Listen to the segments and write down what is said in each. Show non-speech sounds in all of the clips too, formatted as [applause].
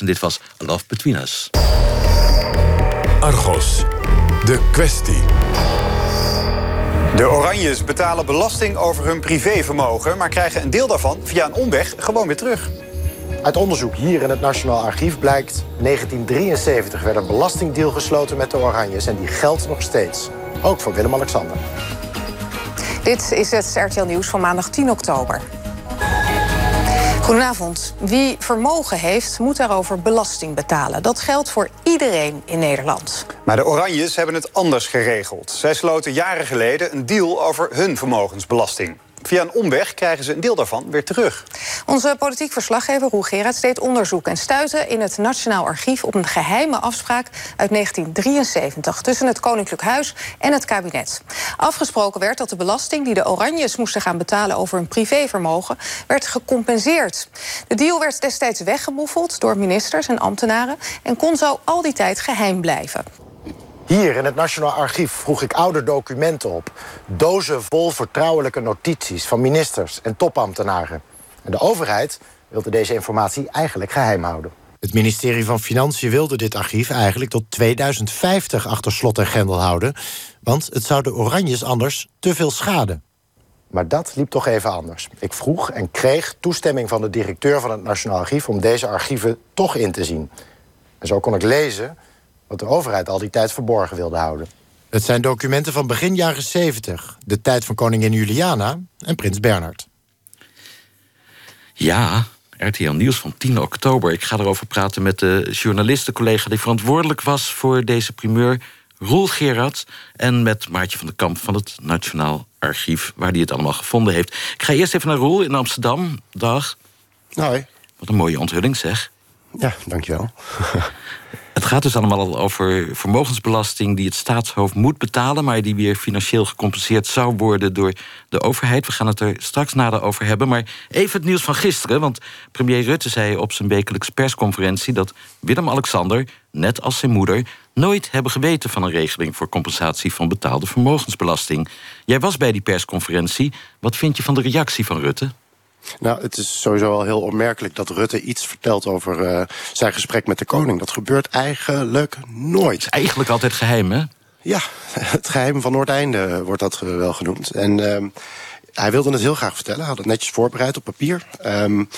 En dit was Love Between Us. Argos, de kwestie. De Oranjes betalen belasting over hun privévermogen... maar krijgen een deel daarvan via een omweg gewoon weer terug. Uit onderzoek hier in het Nationaal Archief blijkt... 1973 werd een belastingdeal gesloten met de Oranjes... en die geldt nog steeds. Ook voor Willem-Alexander. Dit is het RTL Nieuws van maandag 10 oktober. Goedenavond. Wie vermogen heeft, moet daarover belasting betalen. Dat geldt voor iedereen in Nederland. Maar de Oranjes hebben het anders geregeld. Zij sloten jaren geleden een deal over hun vermogensbelasting. Via een omweg krijgen ze een deel daarvan weer terug. Onze politiek verslaggever Roel Gerard deed onderzoek... en stuitte in het Nationaal Archief op een geheime afspraak uit 1973... tussen het Koninklijk Huis en het kabinet. Afgesproken werd dat de belasting die de Oranjes moesten gaan betalen... over hun privévermogen, werd gecompenseerd. De deal werd destijds weggemoffeld door ministers en ambtenaren... en kon zo al die tijd geheim blijven. Hier in het Nationaal Archief vroeg ik oude documenten op. Dozen vol vertrouwelijke notities van ministers en topambtenaren. En de overheid wilde deze informatie eigenlijk geheim houden. Het ministerie van Financiën wilde dit archief eigenlijk tot 2050 achter slot en grendel houden. Want het zou de Oranjes anders te veel schaden. Maar dat liep toch even anders. Ik vroeg en kreeg toestemming van de directeur van het Nationaal Archief om deze archieven toch in te zien. En zo kon ik lezen wat de overheid al die tijd verborgen wilde houden. Het zijn documenten van begin jaren 70, de tijd van koningin Juliana en prins Bernhard. Ja, RTL Nieuws van 10 oktober. Ik ga erover praten met de journalistencollega die verantwoordelijk was voor deze primeur, Roel Gerard, en met Maartje van der Kamp van het Nationaal Archief, waar hij het allemaal gevonden heeft. Ik ga eerst even naar Roel in Amsterdam. Dag. Hoi. Wat een mooie onthulling, zeg. Ja, dankjewel. [laughs] Het gaat dus allemaal over vermogensbelasting die het staatshoofd moet betalen, maar die weer financieel gecompenseerd zou worden door de overheid. We gaan het er straks nader over hebben. Maar even het nieuws van gisteren. Want premier Rutte zei op zijn wekelijkse persconferentie dat Willem-Alexander, net als zijn moeder, nooit hebben geweten van een regeling voor compensatie van betaalde vermogensbelasting. Jij was bij die persconferentie. Wat vind je van de reactie van Rutte? Nou, het is sowieso wel heel opmerkelijk dat Rutte iets vertelt over uh, zijn gesprek met de koning. Dat gebeurt eigenlijk nooit. Het is eigenlijk altijd geheim, hè? Ja, [laughs] het geheim van Noordeinde wordt dat wel genoemd. En uh, hij wilde het heel graag vertellen. Hij had het netjes voorbereid op papier. Um,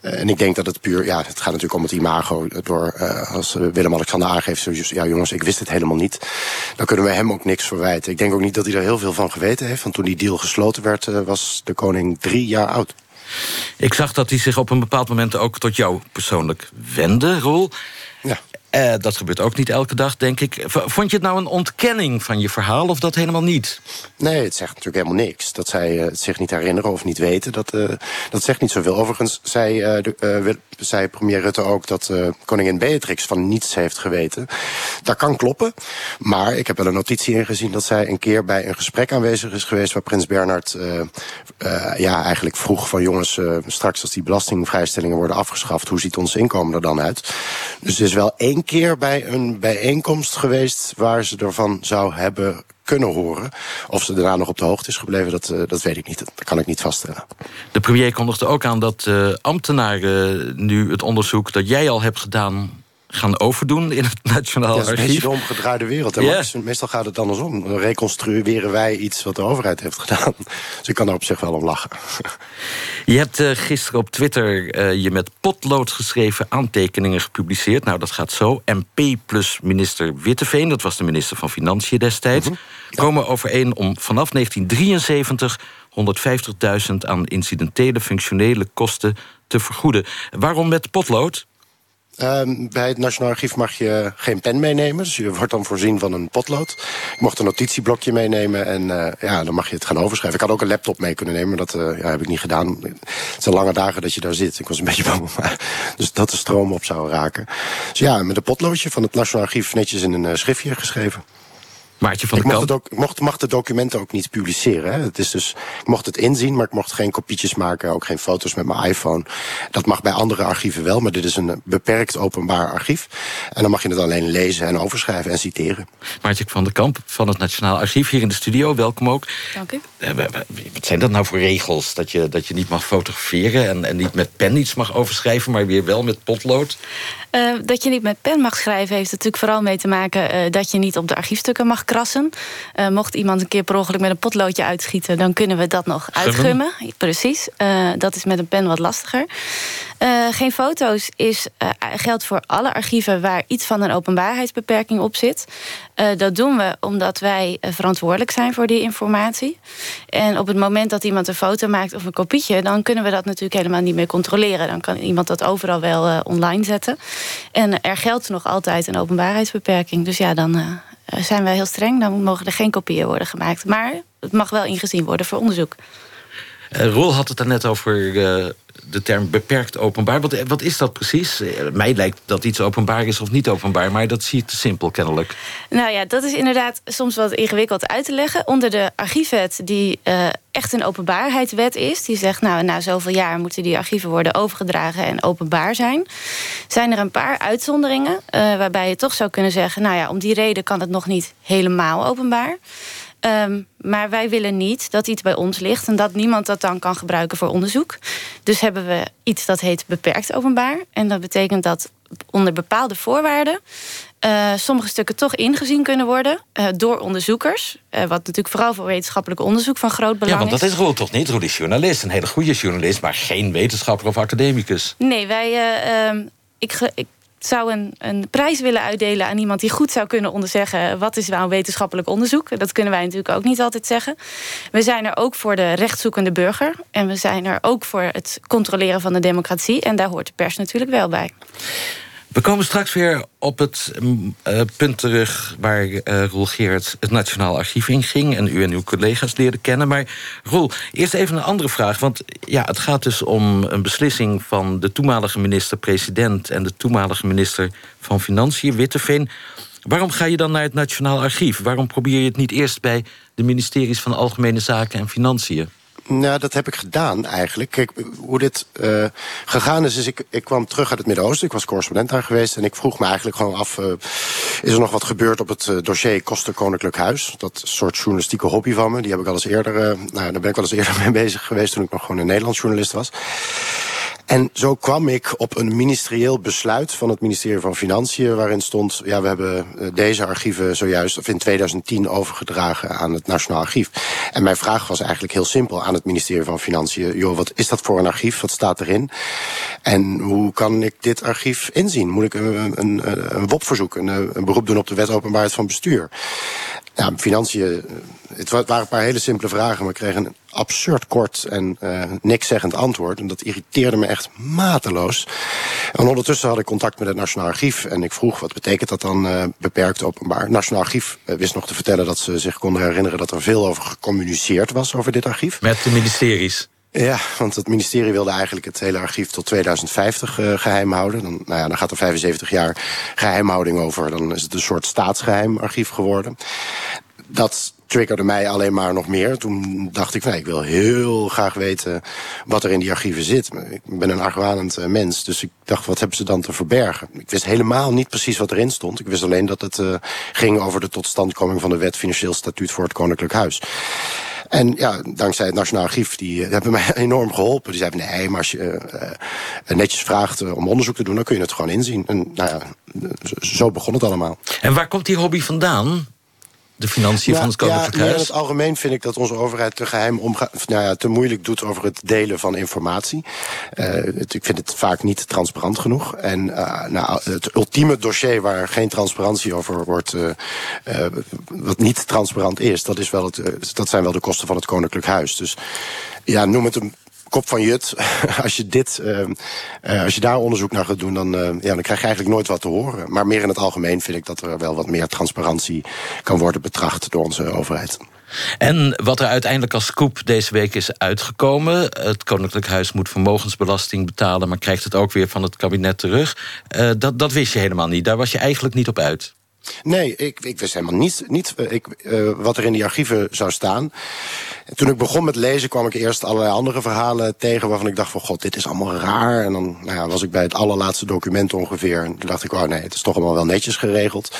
en ik denk dat het puur, ja, het gaat natuurlijk om het imago. Door, uh, als Willem-Alexander aangeeft, zo, ja jongens, ik wist het helemaal niet. Dan kunnen we hem ook niks verwijten. Ik denk ook niet dat hij er heel veel van geweten heeft. Want toen die deal gesloten werd, uh, was de koning drie jaar oud. Ik zag dat hij zich op een bepaald moment ook tot jou persoonlijk wendde, Roel. Ja. Uh, dat gebeurt ook niet elke dag, denk ik. Vond je het nou een ontkenning van je verhaal of dat helemaal niet? Nee, het zegt natuurlijk helemaal niks. Dat zij uh, het zich niet herinneren of niet weten, dat, uh, dat zegt niet zoveel. Overigens zei, de, zei premier Rutte ook dat koningin Beatrix van niets heeft geweten. Dat kan kloppen, maar ik heb wel een notitie ingezien... dat zij een keer bij een gesprek aanwezig is geweest... waar prins Bernhard ja, eigenlijk vroeg van... jongens, straks als die belastingvrijstellingen worden afgeschaft... hoe ziet ons inkomen er dan uit? Dus er is wel één keer bij een bijeenkomst geweest waar ze ervan zou hebben kunnen horen. Of ze daarna nog op de hoogte is gebleven, dat, uh, dat weet ik niet. Dat kan ik niet vaststellen. De premier kondigde ook aan dat uh, ambtenaren nu het onderzoek dat jij al hebt gedaan gaan overdoen in het Nationaal Archief. Ja, dat is een de omgedraaide wereld. Yeah. Meestal gaat het andersom. Dan reconstrueren wij iets wat de overheid heeft gedaan. Dus ik kan er op zich wel om lachen. Je hebt uh, gisteren op Twitter uh, je met potlood geschreven aantekeningen gepubliceerd. Nou, dat gaat zo. MP plus minister Witteveen, dat was de minister van Financiën destijds... Mm -hmm. komen overeen om vanaf 1973 150.000 aan incidentele functionele kosten te vergoeden. Waarom met potlood? Uh, bij het Nationaal Archief mag je geen pen meenemen. Dus je wordt dan voorzien van een potlood. Ik mocht een notitieblokje meenemen en uh, ja, dan mag je het gaan overschrijven. Ik had ook een laptop mee kunnen nemen, maar dat uh, ja, heb ik niet gedaan. Het zijn lange dagen dat je daar zit. Ik was een beetje bang dus dat de stroom op zou raken. Dus ja, met een potloodje van het Nationaal Archief netjes in een schriftje geschreven. Maartje van ik der mocht, Kamp. het ook, mocht, mag de documenten ook niet publiceren. Hè. Het is dus, ik mocht het inzien, maar ik mocht geen kopietjes maken, ook geen foto's met mijn iPhone. Dat mag bij andere archieven wel, maar dit is een beperkt openbaar archief. En dan mag je het alleen lezen en overschrijven en citeren. Maartje van der Kamp van het Nationaal Archief hier in de studio. Welkom ook. Dank u. Eh, wa- wa- Wat zijn dat nou voor regels? Dat je, dat je niet mag fotograferen en, en niet met pen iets mag overschrijven, maar weer wel met potlood? Eh, dat je niet met pen mag schrijven heeft natuurlijk vooral mee te maken eh, dat je niet op de archiefstukken mag krassen. Eh, mocht iemand een keer per ongeluk met een potloodje uitschieten, dan kunnen we dat nog Gummen. uitgummen. Precies. Eh, dat is met een pen wat lastiger. Eh, geen foto's is, geldt voor alle archieven waar iets van een openbaarheidsbeperking op zit. Dat doen we omdat wij verantwoordelijk zijn voor die informatie. En op het moment dat iemand een foto maakt of een kopietje, dan kunnen we dat natuurlijk helemaal niet meer controleren. Dan kan iemand dat overal wel online zetten. En er geldt nog altijd een openbaarheidsbeperking. Dus ja, dan zijn wij heel streng. Dan mogen er geen kopieën worden gemaakt. Maar het mag wel ingezien worden voor onderzoek. Eh, Roel had het daarnet over eh, de term beperkt openbaar. Wat, wat is dat precies? Eh, mij lijkt dat iets openbaar is of niet openbaar, maar dat zie ik te simpel kennelijk. Nou ja, dat is inderdaad soms wat ingewikkeld uit te leggen. Onder de archiefwet, die eh, echt een openbaarheidswet is... die zegt, nou, na zoveel jaar moeten die archieven worden overgedragen... en openbaar zijn. Zijn er een paar uitzonderingen eh, waarbij je toch zou kunnen zeggen... nou ja, om die reden kan het nog niet helemaal openbaar... Ehm, maar wij willen niet dat iets bij ons ligt en dat niemand dat dan kan gebruiken voor onderzoek. Dus hebben we iets dat heet beperkt openbaar. En dat betekent dat onder bepaalde voorwaarden eh, sommige stukken toch ingezien kunnen worden eh, door onderzoekers. Eh, wat natuurlijk vooral voor wetenschappelijk onderzoek van groot belang Ja, want dat is. is Roel toch niet? Roel is journalist, een hele goede journalist, maar geen wetenschapper of academicus. Nee, wij. eh, ehm, ik, ik zou een, een prijs willen uitdelen aan iemand die goed zou kunnen onderzeggen. wat is nou wetenschappelijk onderzoek? Dat kunnen wij natuurlijk ook niet altijd zeggen. We zijn er ook voor de rechtszoekende burger. En we zijn er ook voor het controleren van de democratie. En daar hoort de pers natuurlijk wel bij. We komen straks weer op het mm, eh, punt terug waar eh Roel Geert het Nationaal Archief in ging en u en uw collega's leerden kennen. Maar Roel, eerst even een andere vraag. Want ja, het gaat dus om een beslissing van de toenmalige minister-president en de toenmalige minister van Financiën, Witteveen. Waarom ga je dan naar het Nationaal Archief? Waarom probeer je het niet eerst bij de ministeries van Algemene Zaken en Financiën? Nou, dat heb ik gedaan eigenlijk. Kijk, hoe dit uh, gegaan is, is ik, ik kwam terug uit het Midden-Oosten. Ik was correspondent daar geweest. En ik vroeg me eigenlijk gewoon af, uh, is er nog wat gebeurd op het uh, dossier Kosten Koninklijk Huis? Dat soort journalistieke hobby van me. Die heb ik al eens eerder, nou, daar ben ik wel eens eerder [laughs] mee bezig geweest toen ik nog gewoon een Nederlands journalist was. En zo kwam ik op een ministerieel besluit van het ministerie van Financiën... waarin stond, ja, we hebben deze archieven zojuist, of in 2010, overgedragen aan het Nationaal Archief. En mijn vraag was eigenlijk heel simpel aan het ministerie van Financiën. Joh, wat is dat voor een archief? Wat staat erin? En hoe kan ik dit archief inzien? Moet ik een, een, een WOP-verzoek, een, een beroep doen op de wet openbaarheid van bestuur? Ja, financiën, het waren een paar hele simpele vragen, maar ik kreeg een absurd kort en uh, niks zeggend antwoord. En dat irriteerde me echt mateloos. En ondertussen had ik contact met het Nationaal Archief. En ik vroeg, wat betekent dat dan uh, beperkt openbaar? Het Nationaal Archief wist nog te vertellen dat ze zich konden herinneren... dat er veel over gecommuniceerd was over dit archief. Met de ministeries? Ja, want het ministerie wilde eigenlijk het hele archief tot 2050 uh, geheim houden. Dan, nou ja, dan gaat er 75 jaar geheimhouding over. Dan is het een soort staatsgeheim archief geworden. Dat triggerde mij alleen maar nog meer. Toen dacht ik, nee, ik wil heel graag weten wat er in die archieven zit. Ik ben een argwanend uh, mens, dus ik dacht, wat hebben ze dan te verbergen? Ik wist helemaal niet precies wat erin stond. Ik wist alleen dat het uh, ging over de totstandkoming van de wet Financieel Statuut voor het Koninklijk Huis. En ja, dankzij het Nationaal Archief, die uh, hebben mij [laughs] enorm geholpen. Die zeiden, nee, maar als je netjes vraagt om onderzoek te doen... dan kun je het gewoon inzien. En nou ja, zo begon het allemaal. En waar komt die hobby vandaan? De financiën van het Koninklijk ja, Huis? in het algemeen vind ik dat onze overheid te geheim omgaat, nou ja, te moeilijk doet over het delen van informatie. Uh, het, ik vind het vaak niet transparant genoeg. En uh, nou, het ultieme dossier waar geen transparantie over wordt, uh, wat niet transparant is, dat, is wel het, dat zijn wel de kosten van het Koninklijk Huis. Dus ja, noem het een kop van Jut. [laughs] Als je, dit, uh, uh, als je daar onderzoek naar gaat doen, dan, uh, ja, dan krijg je eigenlijk nooit wat te horen. Maar meer in het algemeen vind ik dat er wel wat meer transparantie kan worden betracht door onze overheid. En wat er uiteindelijk als scoop deze week is uitgekomen... het Koninklijk Huis moet vermogensbelasting betalen... maar krijgt het ook weer van het kabinet terug. Uh, dat, dat wist je helemaal niet. Daar was je eigenlijk niet op uit. Nee, ik, ik wist helemaal niet, niet ik, uh, wat er in die archieven zou staan. En toen ik begon met lezen kwam ik eerst allerlei andere verhalen tegen... waarvan ik dacht van, god, dit is allemaal raar. En dan nou ja, was ik bij het allerlaatste document ongeveer. En toen dacht ik, oh nee, het is toch allemaal wel netjes geregeld.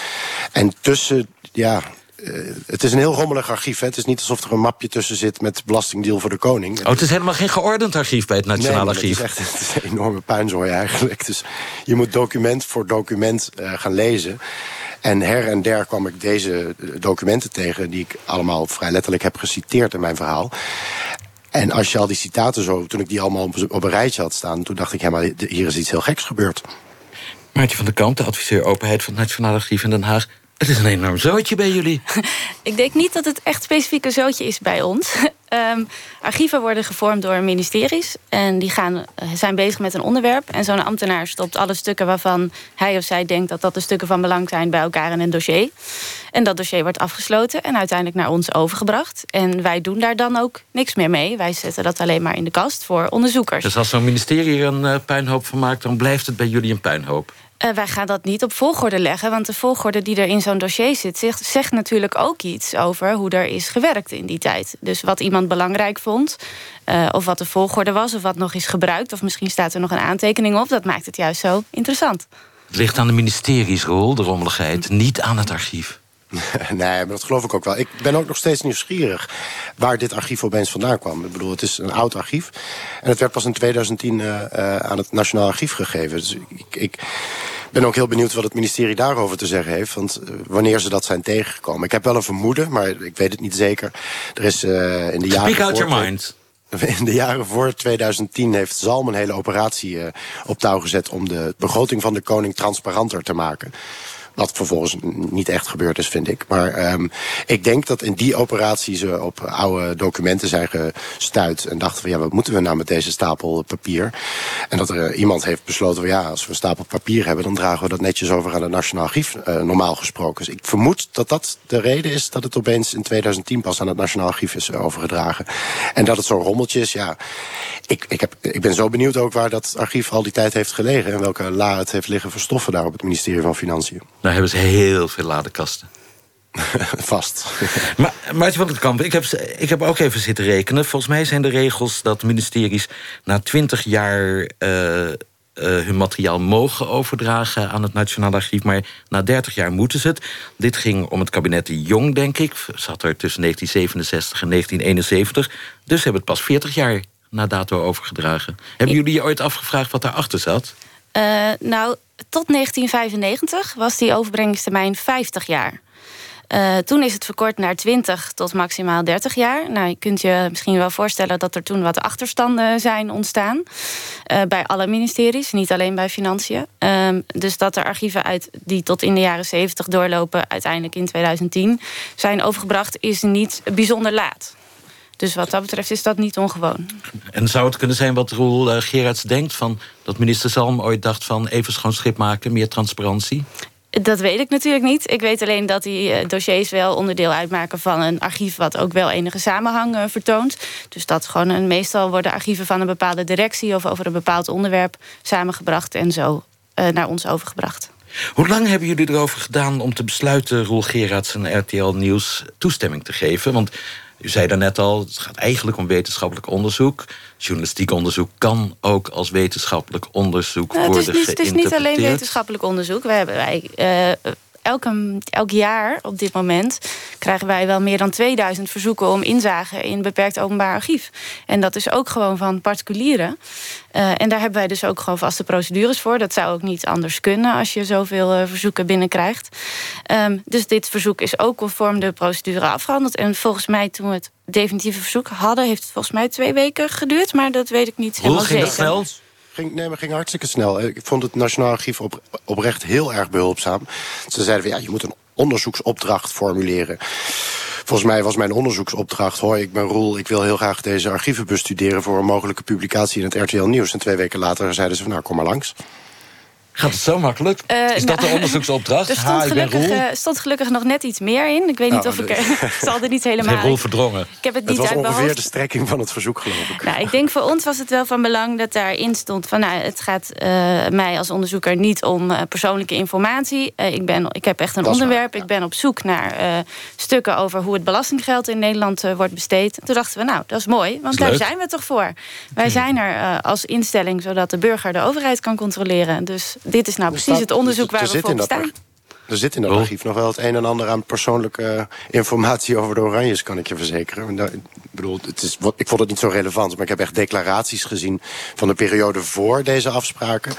En tussen, ja, uh, het is een heel rommelig archief. Hè. Het is niet alsof er een mapje tussen zit met belastingdeal voor de koning. Oh, het is helemaal geen geordend archief bij het Nationaal nee, Archief. Het is echt [laughs] het is een enorme puinzooi eigenlijk. Dus je moet document voor document uh, gaan lezen. En her en der kwam ik deze documenten tegen... die ik allemaal vrij letterlijk heb geciteerd in mijn verhaal. En als je al die citaten zo, toen ik die allemaal op, op een rijtje had staan... toen dacht ik, ja, maar hier is iets heel geks gebeurd. Maartje van der Kamp, de adviseur openheid van het Nationaal Archief in Den Haag. Het is een enorm zootje bij jullie. [laughs] ik denk niet dat het echt specifiek een zootje is bij ons. Um, archieven worden gevormd door ministeries. En die gaan, zijn bezig met een onderwerp. En zo'n ambtenaar stopt alle stukken waarvan hij of zij denkt... dat dat de stukken van belang zijn bij elkaar in een dossier. En dat dossier wordt afgesloten en uiteindelijk naar ons overgebracht. En wij doen daar dan ook niks meer mee. Wij zetten dat alleen maar in de kast voor onderzoekers. Dus als zo'n ministerie er een uh, puinhoop van maakt... dan blijft het bij jullie een puinhoop? Uh, wij gaan dat niet op volgorde leggen, want de volgorde die er in zo'n dossier zit, zegt, natuurlijk ook iets over hoe er is gewerkt in die tijd. Dus wat iemand belangrijk vond, uh, of wat de volgorde was, of wat nog is gebruikt, of misschien staat er nog een aantekening op, dat maakt het juist zo interessant. Het ligt aan de ministeriesrol, de rommeligheid, niet aan het archief. [laughs] nee, maar dat geloof ik ook wel. Ik ben ook nog steeds nieuwsgierig waar dit archief opeens vandaan kwam. Ik bedoel, het is een oud archief. En het werd pas in 2010 uh, uh, aan het Nationaal Archief gegeven. Dus ik, ik, ben ook heel benieuwd wat het ministerie daarover te zeggen heeft. Want uh, wanneer ze dat zijn tegengekomen. Ik heb wel een vermoeden, maar ik weet het niet zeker. Er is uh, in de jaren... Speak out your mind. [laughs] In de jaren voor 2010 heeft Zalm een hele operatie op touw gezet... om de begroting van de koning transparanter te maken. Wat vervolgens niet echt gebeurd is, vind ik. Maar um, ik denk dat in die operatie ze op oude documenten zijn gestuurd. En dachten van ja, wat moeten we nou met deze stapel papier? En dat er iemand heeft besloten van ja, als we een stapel papier hebben, dan dragen we dat netjes over aan het Nationaal Archief, uh, normaal gesproken. Dus ik vermoed dat dat de reden is dat het opeens in 2010 pas aan het Nationaal Archief is overgedragen. En dat het zo'n rommeltje is, ja. Ik, ik, heb, ik ben zo benieuwd ook waar dat archief al die tijd heeft gelegen. En welke la het heeft liggen verstoffen daar op het ministerie van Financiën. Nou hebben ze heel veel ladekasten. [laughs] Vast. maar Maartje van het Kamp, ik heb, ik heb ook even zitten rekenen. Volgens mij zijn de regels dat ministeries na twintig jaar... Uh, uh, hun materiaal mogen overdragen aan het Nationaal Archief... maar na 30 jaar moeten ze het. Dit ging om het kabinet de Jong, denk ik. Zat er tussen 1967 en 1971. Dus ze hebben het pas 40 jaar na dato overgedragen. Hebben jullie je ooit afgevraagd wat daarachter zat? Uh, nou, tot 1995 was die overbrengingstermijn 50 jaar. Uh, toen is het verkort naar 20 tot maximaal 30 jaar. Nou, je kunt je misschien wel voorstellen dat er toen wat achterstanden zijn ontstaan. Uh, bij alle ministeries, niet alleen bij financiën. Uh, dus dat er archieven uit die tot in de jaren 70 doorlopen, uiteindelijk in 2010 zijn overgebracht, is niet bijzonder laat. Dus wat dat betreft is dat niet ongewoon. En zou het kunnen zijn wat Roel uh, Gerards denkt... Van dat minister Zalm ooit dacht van even schoon schip maken... meer transparantie? Dat weet ik natuurlijk niet. Ik weet alleen dat die uh, dossiers wel onderdeel uitmaken van een archief... wat ook wel enige samenhang uh, vertoont. Dus dat gewoon een, meestal worden archieven van een bepaalde directie... of over een bepaald onderwerp samengebracht en zo naar ons overgebracht. Hoe lang hebben jullie erover gedaan om te besluiten... Roel Gerards en RTL Nieuws toestemming te geven? Want u zei daarnet al, het gaat eigenlijk om wetenschappelijk onderzoek. Journalistiek onderzoek kan ook als wetenschappelijk onderzoek nou, worden het is, niet, het is niet alleen wetenschappelijk onderzoek. We hebben wij, uh, elke, elk jaar op dit moment krijgen wij wel meer dan 2000 verzoeken om inzage in beperkt openbaar archief. En dat is ook gewoon van particulieren. Uh, en daar hebben wij dus ook gewoon vaste procedures voor. Dat zou ook niet anders kunnen als je zoveel uh, verzoeken binnenkrijgt. Um, dus dit verzoek is ook conform de procedure afgehandeld. En volgens mij toen we het definitieve verzoek hadden, heeft het volgens mij twee weken geduurd. Maar dat weet ik niet Hoe helemaal ging zeker. dat snel? Ging, nee, maar ging hartstikke snel. Ik vond het Nationaal Archief op, oprecht heel erg behulpzaam. Ze zeiden van ja, je moet een onderzoeksopdracht formuleren. Volgens mij was mijn onderzoeksopdracht... hoi, ik ben Roel, ik wil heel graag deze archieven bestuderen... voor een mogelijke publicatie in het RTL Nieuws. En twee weken later zeiden ze van nou, kom maar langs. Gaat het zo makkelijk? Eh, is dat nou, de onderzoeksopdracht? Er stond, Ha, ik ben gelukkig, Roel. eh, stond gelukkig nog net iets meer in. Ik weet niet Oh, of ik dus- er... [laughs] ik zal er niet [laughs] helemaal... Roel Ik, verdrongen. ik heb het Het niet was uit mijn ongeveer de strekking van het verzoek, geloof ik. Nou, ik denk voor ons was het wel van belang dat daarin stond van nou, het gaat eh, mij als onderzoeker niet om eh, persoonlijke informatie. Eh, ik, ben, ik heb echt een Dat is waar, onderwerp. ja. Ik ben op zoek naar eh, stukken over hoe het belastinggeld in Nederland eh, wordt besteed. Toen dachten we, nou, dat is mooi, want is daar leuk. zijn we toch voor. Wij zijn er eh, als instelling zodat de burger de overheid kan controleren. Dus dit is nou precies het onderzoek er waar we voor staan. Er zit in dat Oh. archief nog wel het een en ander aan persoonlijke eh, informatie over de Oranjes, kan ik je verzekeren. Ik bedoel, het is, ik vond het niet zo relevant, maar ik heb echt declaraties gezien van de periode voor deze afspraken.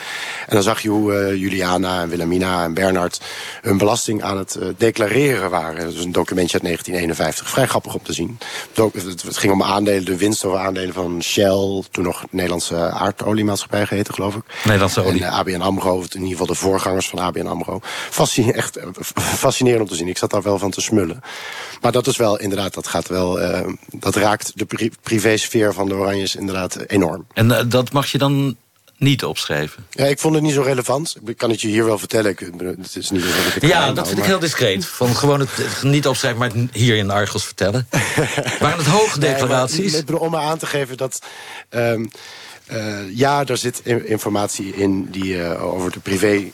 En dan zag je hoe eh, Juliana en Wilhelmina en Bernard hun belasting aan het eh, declareren waren. Dat is een documentje uit 1951. Vrij grappig om te zien. Het, ging om aandelen, de winst over aandelen van Shell, toen nog Nederlandse aardoliemaatschappij geheten, geloof ik. Nederlandse olie. En ABN AMRO, in ieder geval de voorgangers van ABN AMRO. Fascine, echt eh, fascinerend om te zien. Ik zat daar wel van te smullen. Maar dat is wel, inderdaad, dat gaat wel... eh, dat raakt de pri privésfeer van de Oranjes inderdaad enorm. En eh, dat mag je dan niet opschrijven? Ja, ik vond het niet zo relevant. Ik kan het je hier wel vertellen. Ik, het is niet alsof ik het Ja, dat vind ik heel discreet. Van gewoon het het niet opschrijven, maar het hier in Argos vertellen. [laughs] Waren het hoge Nee, maar declaraties? bedoel, om maar aan te geven dat... ehm, eh, ja, er zit in- informatie in die over de privé...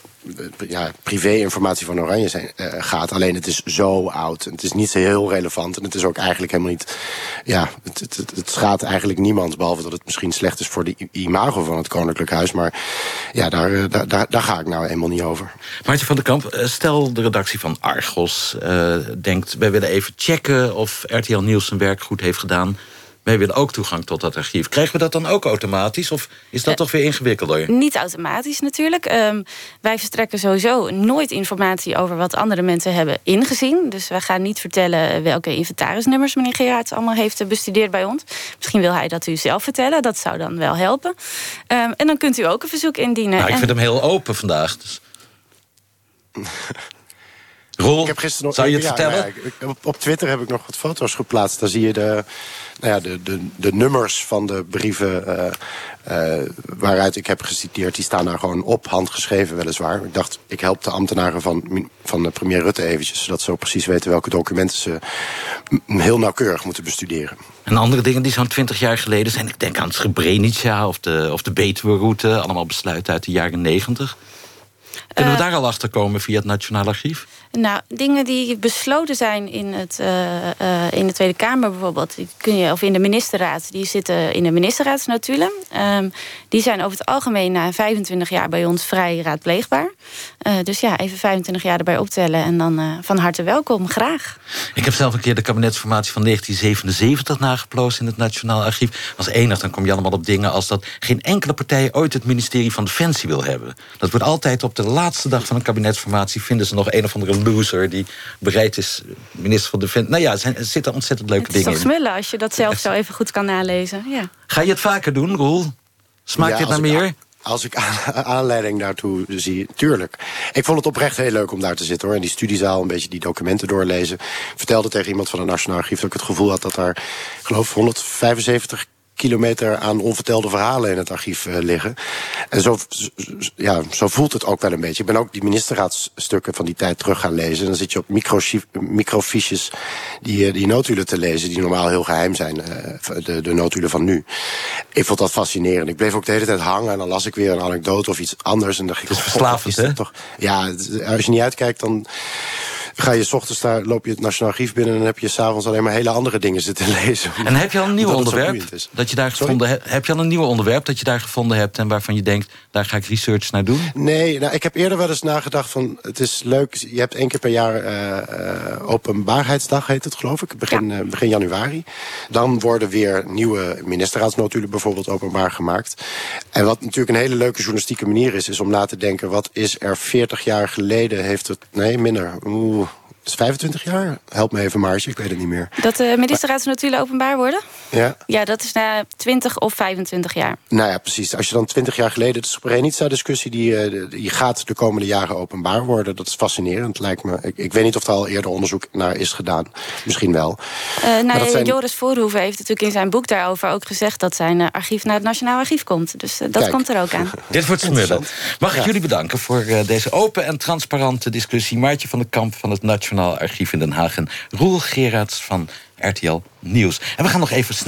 Ja, privé-informatie van Oranje zijn, eh, gaat. Alleen het is zo oud. En het is niet heel relevant. En het is ook eigenlijk helemaal niet. Ja, het, het, het, schaadt eigenlijk niemand. Behalve dat het misschien slecht is voor de imago van het Koninklijk Huis. Maar ja, daar, eh, daar, daar, ga ik nou eenmaal niet over. Maartje van der Kamp, eh, stel de redactie van Argos denkt... wij willen even checken of RTL Nieuws zijn werk goed heeft gedaan. Wij willen ook toegang tot dat archief. Krijgen we dat dan ook automatisch? Of is dat toch weer ingewikkelder? Niet automatisch natuurlijk. Ehm, wij verstrekken sowieso nooit informatie over wat andere mensen hebben ingezien. Dus wij gaan niet vertellen welke inventarisnummers meneer Gerards allemaal heeft eh, bestudeerd bij ons. Misschien wil hij dat u zelf vertellen. Dat zou dan wel helpen. Ehm, en dan kunt u ook een verzoek indienen. Nou, ik En- vind hem heel open vandaag. Dus. [laughs] Roel, Ik heb gisteren nog, zou je het ja, vertellen? nou ja, ik- op, Twitter heb ik nog wat foto's geplaatst. Daar zie je de, nou ja, de, de, de nummers van de brieven eh, eh, waaruit ik heb geciteerd. Die staan daar gewoon op, handgeschreven weliswaar. Ik dacht, ik help de ambtenaren van, van de premier Rutte eventjes... zodat ze ook precies weten welke documenten ze heel nauwkeurig moeten bestuderen. En andere dingen die zo'n twintig jaar geleden zijn... ik denk aan het Srebrenica of de, of de Betuwe-route... allemaal besluiten uit de jaren negentig. Kunnen we Eh, daar al achter komen via het Nationaal Archief? Nou, dingen die besloten zijn in, het, eh, eh, in de Tweede Kamer bijvoorbeeld, die kun je, of in de ministerraad, die zitten in de ministerraadsnotulen. Ehm, die zijn over het algemeen na 25 jaar bij ons vrij raadpleegbaar. Dus ja, even 25 jaar erbij optellen en dan van harte welkom, graag. Ik heb zelf een keer de kabinetsformatie van 1977 nageplozen in het Nationaal Archief. Als enig, dan kom je allemaal op dingen als dat geen enkele partij ooit het ministerie van Defensie wil hebben. Dat wordt altijd op de laatste dag van een kabinetsformatie vinden ze nog een of andere loser die bereid is minister van Defensie. Nou ja, er, er zitten ontzettend leuke Het is dingen toch in. smullen als je dat zelf zo even goed kan nalezen. Ja. Ga je het vaker doen, Roel? Smaakt Ja, dit naar ik meer? Als ik aan- [laughs] aanleiding daartoe zie, tuurlijk. Ik vond het oprecht heel leuk om daar te zitten hoor. In die studiezaal een beetje die documenten doorlezen. Ik vertelde tegen iemand van het Nationaal Archief dat ik het gevoel had dat daar, ik geloof, 175 kilometer aan onvertelde verhalen in het archief eh, liggen. En zo, ja, zo voelt het ook wel een beetje. Ik ben ook die ministerraadsstukken van die tijd terug gaan lezen. En dan zit je op microfiches die, eh, die notulen te lezen... die normaal heel geheim zijn, eh, de, de notulen van nu. Ik vond dat fascinerend. Ik bleef ook de hele tijd hangen en dan las ik weer een anekdote of iets anders. En dan ik, Het is "God, verslavend, hè? Toch? Ja, als je niet uitkijkt, dan ga je 's ochtends daar, loop je het Nationaal Archief binnen... en dan heb je s'avonds alleen maar hele andere dingen zitten [laughs] lezen. En heb je al een nieuw onderwerp dat je daar Sorry? gevonden hebt? Heb je al een nieuw onderwerp dat je daar gevonden hebt en waarvan je denkt, daar ga ik research naar doen? Nee, nou, ik heb eerder wel eens nagedacht van... het is leuk, je hebt één keer per jaar eh, eh, openbaarheidsdag, heet het geloof ik. Begin, eh, begin januari. Dan worden weer nieuwe ministerraadsnotulen bijvoorbeeld openbaar gemaakt. En wat natuurlijk een hele leuke journalistieke manier is... is om na te denken, wat is er 40 jaar geleden heeft het... Nee, minder. Oeh, 25 jaar? Help me even, Maartje, ik weet het niet meer. Dat eh, de ministerraadsnotulen openbaar worden? Ja. Ja, dat is na 20 of 25 jaar. Nou ja, precies. Als je dan 20 jaar geleden... Eh, de Srebrenica-discussie, die, die gaat de komende jaren openbaar worden. Dat is fascinerend, lijkt me. Ik, ik weet niet of er al eerder onderzoek naar is gedaan. Misschien wel. Uh, nou. Joris Voorhoeven heeft natuurlijk in zijn boek daarover ook gezegd... dat zijn archief naar het Nationaal Archief komt. Dus dat komt er ook aan. [laughs] Dit wordt smullen. Mag ik jullie bedanken voor deze open en transparante discussie. Maartje van de Kamp van het Nationaal Archief in Den Haag. En Roel Gerards van RTL Nieuws. En we gaan nog even